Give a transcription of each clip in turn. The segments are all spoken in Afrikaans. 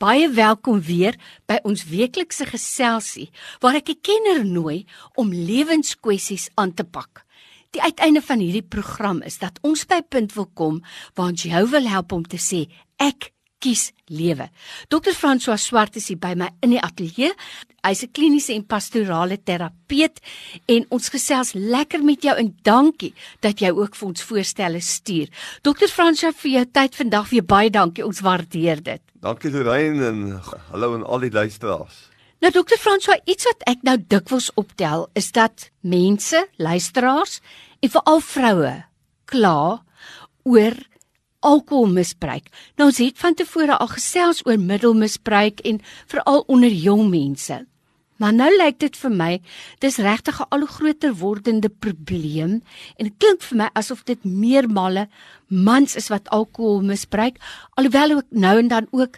Baie welkom weer by ons weeklikse geselsie waar ek 'n kenner nooi om lewenskwessies aan te pak. Die uiteinde van hierdie program is dat ons by 'n punt wil kom waar ons jou wil help om te sê ek kies lewe. Dr. François Swart is hier by my in die ateljee. Hy's 'n kliniese en pastorale terapeut en ons gesels lekker met jou en dankie dat jy ook vir ons voorstelle stuur. Dr. François vir jou tyd vandag weer baie dankie. Ons waardeer dit. Dankie Lorraine en hallo aan al die luisteraars. Nou Dr. François, iets wat ek nou dikwels optel is dat mense, luisteraars en veral vroue kla oor alkoholmisbruik. Nou ons het van tevore al gesels oor middelmisbruik en veral onder jong mense. Maar nou lyk dit vir my dis regtig 'n al hoe groter wordende probleem en dit klink vir my asof dit meermale mans is wat alkohol misbruik alhoewel ook nou en dan ook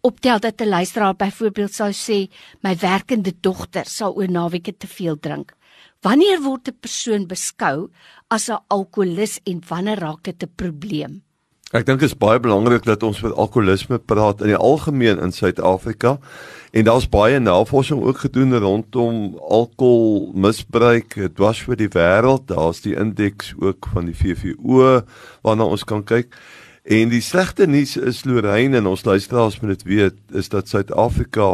optel dat 'n luisteraar byvoorbeeld sou sê my werkende dogter sal oor naweke te veel drink. Wanneer word 'n persoon beskou as 'n alkolikus en wanneer raak dit 'n probleem? Ek dink dit is baie belangrik dat ons oor alkoholisme praat in die algemeen in Suid-Afrika. En daar's baie navorsing ook gedoen rondom alkoholmisbruik dwars oor die wêreld. Daar's die indeks ook van die VVO waarna ons kan kyk. En die slegte nuus is Lorraine en ons luisteraars moet dit weet, is dat Suid-Afrika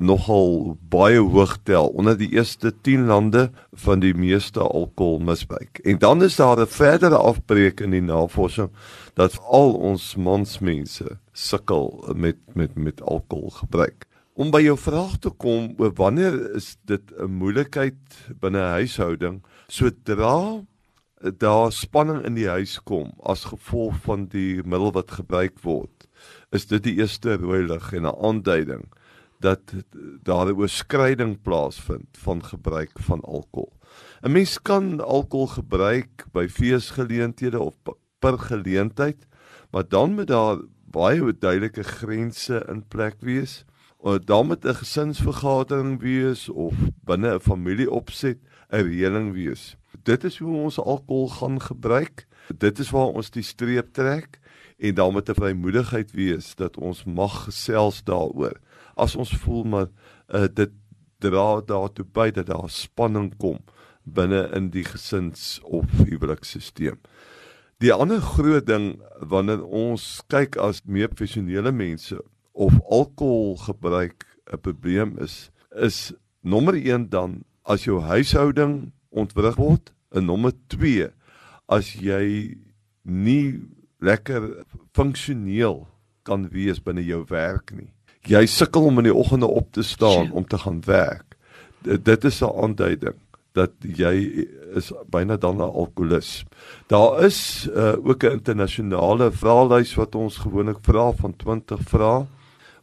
nogal baie hoog tel onder die eerste 10 lande van die meeste alkoholmisbruik. En dan is daar 'n verdere afbreek in die navorsing dat al ons mansmense sukkel met met met alkoholgebruik. Om by jou vraag te kom oor wanneer is dit 'n moeilikheid binne 'n huishouding sodra daar spanning in die huis kom as gevolg van die middel wat gebruik word is dit die eerste rooi lig en 'n aanduiding dat daar 'n oorskryding plaasvind van gebruik van alkohol. 'n Mens kan alkohol gebruik by feesgeleenthede of per geleentheid, maar dan moet daar baie duidelike grense in plek wees. Of dan moet 'n gesinsvergadering wees of binne 'n familieopset 'n reëling wees. Dit is hoe ons alkohol gaan gebruik. Dit is waar ons die streep trek en dan moet 'n vrymoedigheid wees dat ons mag gesels daaroor. As ons voel maar uh, dit dra daartoe by dat daar spanning kom binne in die gesins of huwelikstelsel. Die ander groot ding wanneer ons kyk as meer professionele mense of alkohol gebruik 'n probleem is, is nommer 1 dan as jou huishouding ontwrig word, en nommer 2 as jy nie lekker funksioneel kan wees binne jou werk nie. Jy sukkel om in die oggende op te staan om te gaan werk. D dit is 'n aanduiding dat jy is byna dan 'n alkolikus. Daar is uh, ook 'n internasionale vraelys wat ons gewoonlik vra van 20 vrae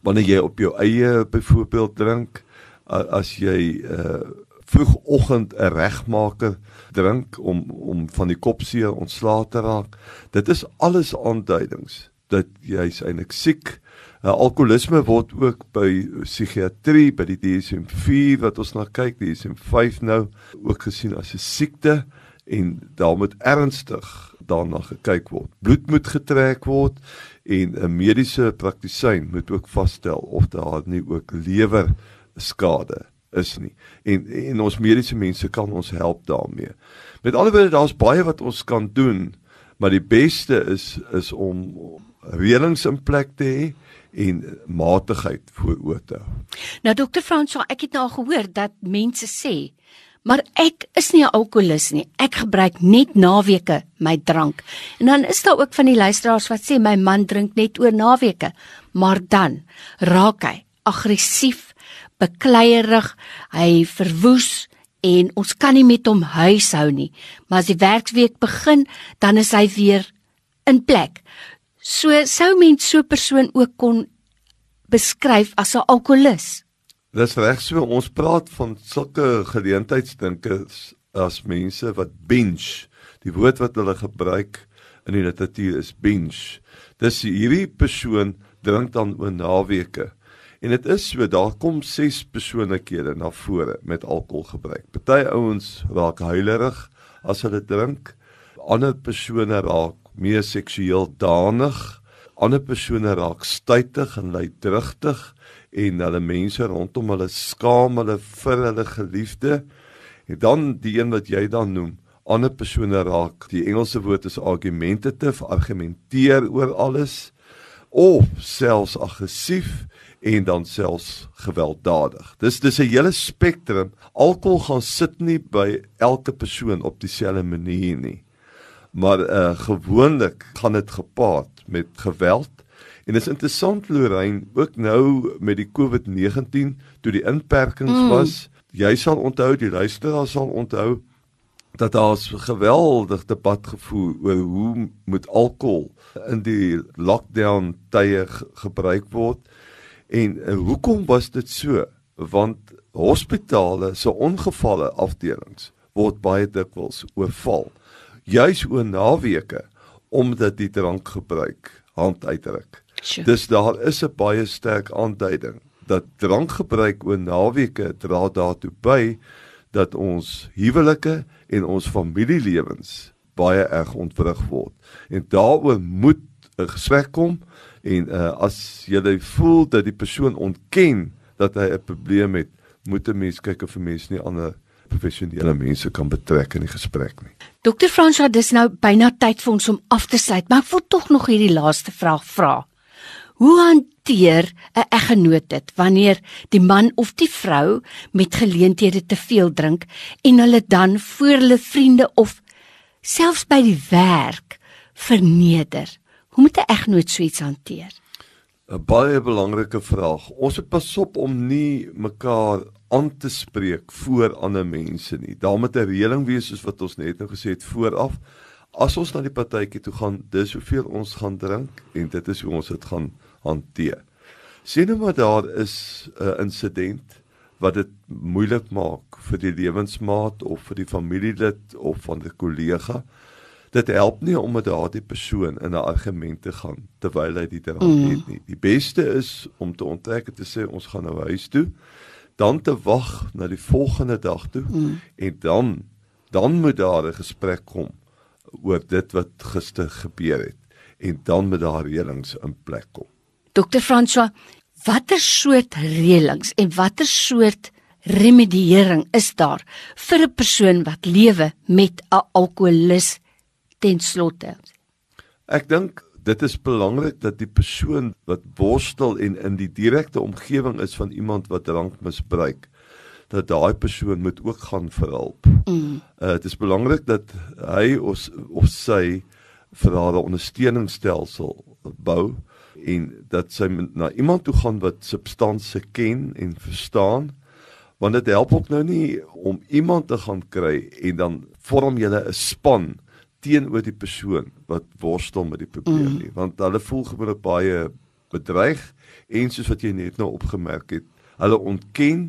wanneer jy op jou eie byvoorbeeld drink uh, as jy uh, vroegoggend 'n regmaker drink om om van die kopseer ontslae te raak. Dit is alles aanduidings dat jy's eintlik siek. Uh, alkoholisme word ook by psigiatrie by die DSM-4 wat ons na kyk, die DSM-5 nou ook gesien as 'n siekte en daar moet ernstig daarna gekyk word. Bloed moet getrek word en 'n mediese praktisyn moet ook vasstel of daar nie ook lewer skade is nie. En en ons mediese mense kan ons help daarmee. Met ander woorde daar's baie wat ons kan doen, maar die beste is is om reëlings in plek te hê en matigheid vooroor te hou. Nou dokter Fransjo, ek het nou gehoor dat mense sê, maar ek is nie 'n alkolikus nie. Ek gebruik net naweke my drank. En dan is daar ook van die luisteraars wat sê my man drink net oor naweke, maar dan raak hy aggressief, bekleierig, hy verwoes en ons kan nie met hom huishou nie. Maar as die werksweek begin, dan is hy weer in plek. So sou mens so 'n persoon ook kon beskryf as 'n alkolikus. Dis reg so ons praat van sulke geleentheidsdinkers as mense wat binge. Die woord wat hulle gebruik in die literatuur is binge. Dis hierdie persoon drink dan oor naweke. En dit is so daar kom ses persoonlikhede na vore met alkoholgebruik. Party ouens raak huilerig as hulle drink. Ander persone raak meer seksueel danig Ander persone raak stytig en lydrigtig en hulle mense rondom hulle skaam hulle vir hulle geliefde. En dan die een wat jy dan noem, ander persone raak. Die Engelse woord is argumentative, argumenteer oor alles of selfs aggressief en dan selfs gewelddadig. Dis dis 'n hele spektrum. Alkohol gaan sit nie by elke persoon op dieselfde manier nie. Maar uh gewoonlik gaan dit gepaard met geweld. En dit is interessant Lorraine, ook nou met die COVID-19 toe die inperkings mm. was. Jy sal onthou, die luisteraars sal onthou dat daar 'n geweldig debat gevoer oor hoe moet alkohol in die lockdown tye gebruik word en, en hoekom was dit so want hospitale se ongevalle afdelings word baie dikwels oorval juis oor naweke omdat die drankgebruik hand uitdruk sure. dis daar is 'n baie sterk aanduiding dat drankgebruik oor naweke dra daartoe by dat ons huwelike en ons familielewens baie erg ontwrig word. En daaroor moet 'n gesprek kom en uh, as jy voel dat die persoon ontken dat hy 'n probleem het, moet 'n mens kyk of 'n mens nie ander professionele mense kan betrek in die gesprek nie. Dokter Franswa, dis nou byna tyd vir ons om af te sluit, maar ek wil tog nog hierdie laaste vraag vra. Hoe hanteer 'n eggenoot dit wanneer die man of die vrou met geleenthede te veel drink en hulle dan voor hulle vriende of selfs by die werk verneder? Hoe moet 'n eggenoot so iets hanteer? 'n Baie belangrike vraag. Ons moet pas op om nie mekaar aan te spreek voor ander mense nie. Daar moet 'n reëling wees soos wat ons net nou gesê het vooraf. As ons na die partytjie toe gaan, dis hoeveel ons gaan drink en dit is hoe ons dit gaan hanteer. Sien nou maar daar is 'n insident wat dit moeilik maak vir die lewensmaat of vir die familielid of van 'n kollega. Dit help nie om met daardie persoon in 'n argument te gaan terwyl hy die drank mm. het nie. Die beste is om te onttrek en te sê ons gaan nou huis toe, dan te wag na die volgende dag toe mm. en dan dan moet daar 'n gesprek kom oor dit wat gister gebeur het en dan met daar reëlings in plek kom. Dokter François, watter soort reëlings en watter soort remediering is daar vir 'n persoon wat lewe met 'n alkoholist ten slotte? Ek dink dit is belangrik dat die persoon wat worstel en in die direkte omgewing is van iemand wat drank misbruik dat daai persoon moet ook gaan vir hulp. Mm. Uh dit is belangrik dat hy of of sy vir haar 'n ondersteuningsstelsel bou en dat sy na iemand toe gaan wat substansie ken en verstaan want dit help ook nou nie om iemand te gaan kry en dan vorm jy 'n span teenoor die persoon wat worstel met die probleem mm. nie want hulle voel gewoonlik baie bedreig en soos wat jy net nou opgemerk het hulle ontken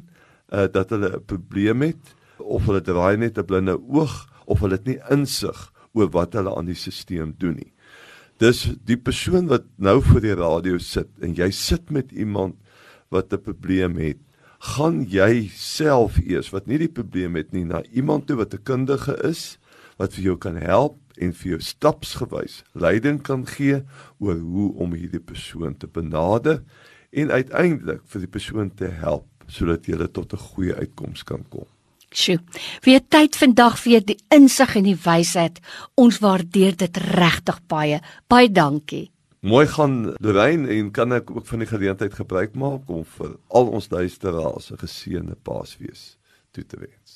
uh, dat hulle 'n probleem het of hulle draai net 'n blinde oog of hulle het nie insig oor wat hulle aan die stelsel doen nie Dis die persoon wat nou voor die radio sit en jy sit met iemand wat 'n probleem het. Gaan jy self eers wat nie die probleem het nie na iemand toe wat 'n kundige is wat vir jou kan help en vir jou stapsgewys leiding kan gee oor hoe om hierdie persoon te benader en uiteindelik vir die persoon te help sodat jy tot 'n goeie uitkoms kan kom. Sjoe. Vir tyd vandag vir die insig en die wysheid. Ons waardeer dit regtig baie. Baie dankie. Mooi gaan Lorraine en kan ek ook van die geleentheid gebruik maak om vir al ons luisteraars 'n geseënde Paasfees toe te wens.